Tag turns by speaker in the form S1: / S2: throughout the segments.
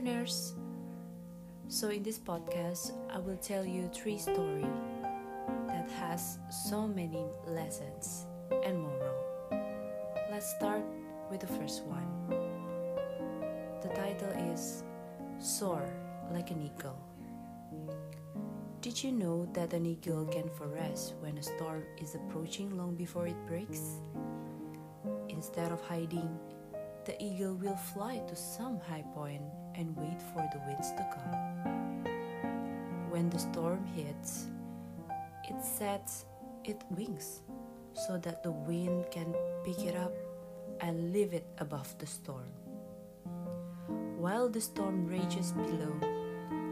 S1: learners! So in this podcast, I will tell you three stories that has so many lessons and moral. Let's start with the first one. The title is Soar Like an Eagle. Did you know that an eagle can forest when a storm is approaching long before it breaks? Instead of hiding, the eagle will fly to some high point and wait for the winds to come. When the storm hits, it sets its wings so that the wind can pick it up and leave it above the storm. While the storm rages below,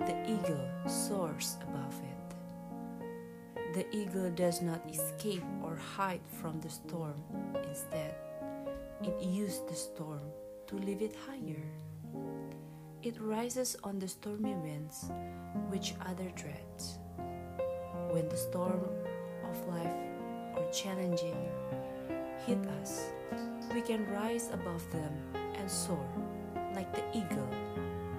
S1: the eagle soars above it. The eagle does not escape or hide from the storm. Instead, it uses the storm to lift it higher. It rises on the stormy winds, which other dreads. When the storm of life or challenging hit us, we can rise above them and soar like the eagle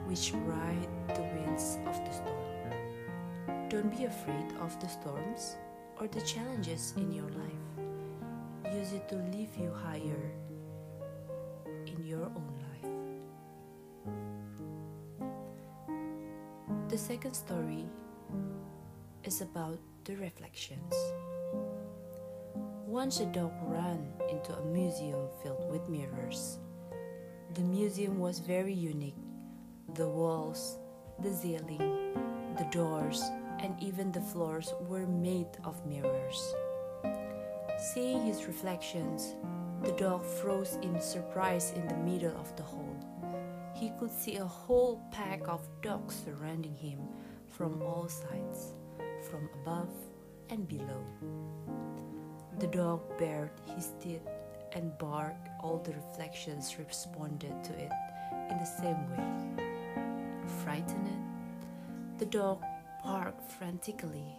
S1: which ride the winds of the storm. Don't be afraid of the storms or the challenges in your life. Use it to lift you higher your own life. The second story is about the reflections. Once a dog ran into a museum filled with mirrors. The museum was very unique. The walls, the ceiling, the doors, and even the floors were made of mirrors. Seeing his reflections, the dog froze in surprise in the middle of the hall. He could see a whole pack of dogs surrounding him from all sides, from above and below. The dog bared his teeth and barked. All the reflections responded to it in the same way. Frightened, the dog barked frantically.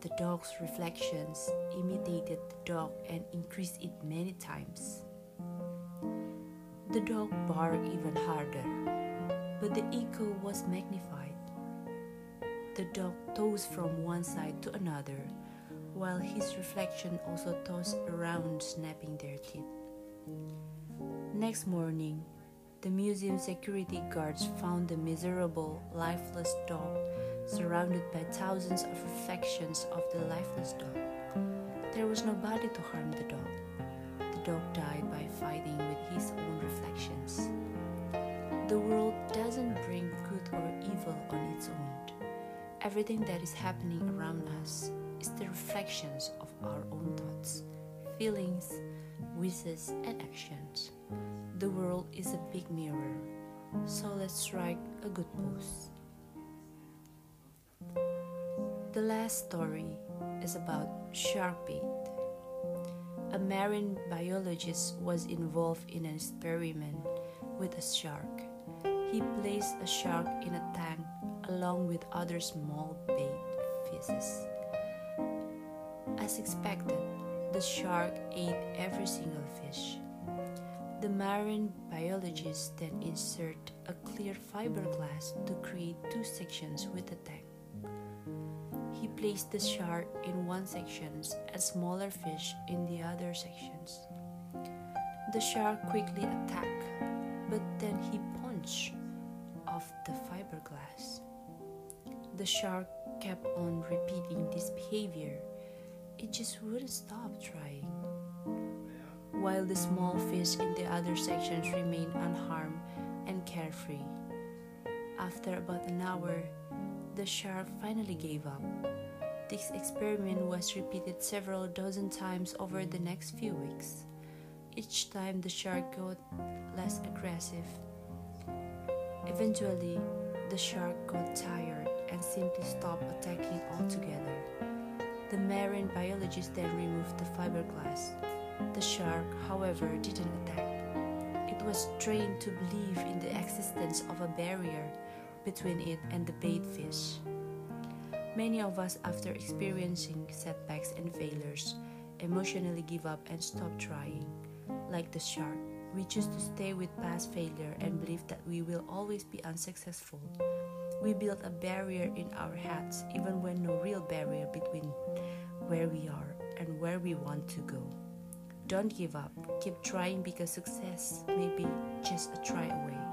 S1: The dog's reflections imitated the dog and increased it many times. The dog barked even harder, but the echo was magnified. The dog tossed from one side to another, while his reflection also tossed around, snapping their teeth. Next morning, the museum security guards found the miserable, lifeless dog surrounded by thousands of reflections of the lifeless dog. There was nobody to harm the dog. The dog died by fighting with his own reflections. The world doesn't bring good or evil on its own. Everything that is happening around us is the reflections of our own thoughts, feelings, wishes, and actions. The world is a big mirror, so let's strike a good pose. The last story is about shark bait. A marine biologist was involved in an experiment with a shark. He placed a shark in a tank along with other small bait fishes. As expected, the shark ate every single fish. The marine biologist then inserted a clear fiberglass to create two sections with the tank. He placed the shark in one section and smaller fish in the other sections. The shark quickly attacked, but then he punched off the fiberglass. The shark kept on repeating this behavior. It just wouldn't stop trying. While the small fish in the other sections remained unharmed and carefree. After about an hour, the shark finally gave up. This experiment was repeated several dozen times over the next few weeks. Each time the shark got less aggressive. Eventually, the shark got tired and simply stopped attacking altogether. The marine biologist then removed the fiberglass. The shark, however, didn't attack. It was trained to believe in the existence of a barrier between it and the bait fish. Many of us, after experiencing setbacks and failures, emotionally give up and stop trying, like the shark. We choose to stay with past failure and believe that we will always be unsuccessful. We build a barrier in our heads even when no real barrier between where we are and where we want to go. Don't give up. Keep trying because success may be just a try away.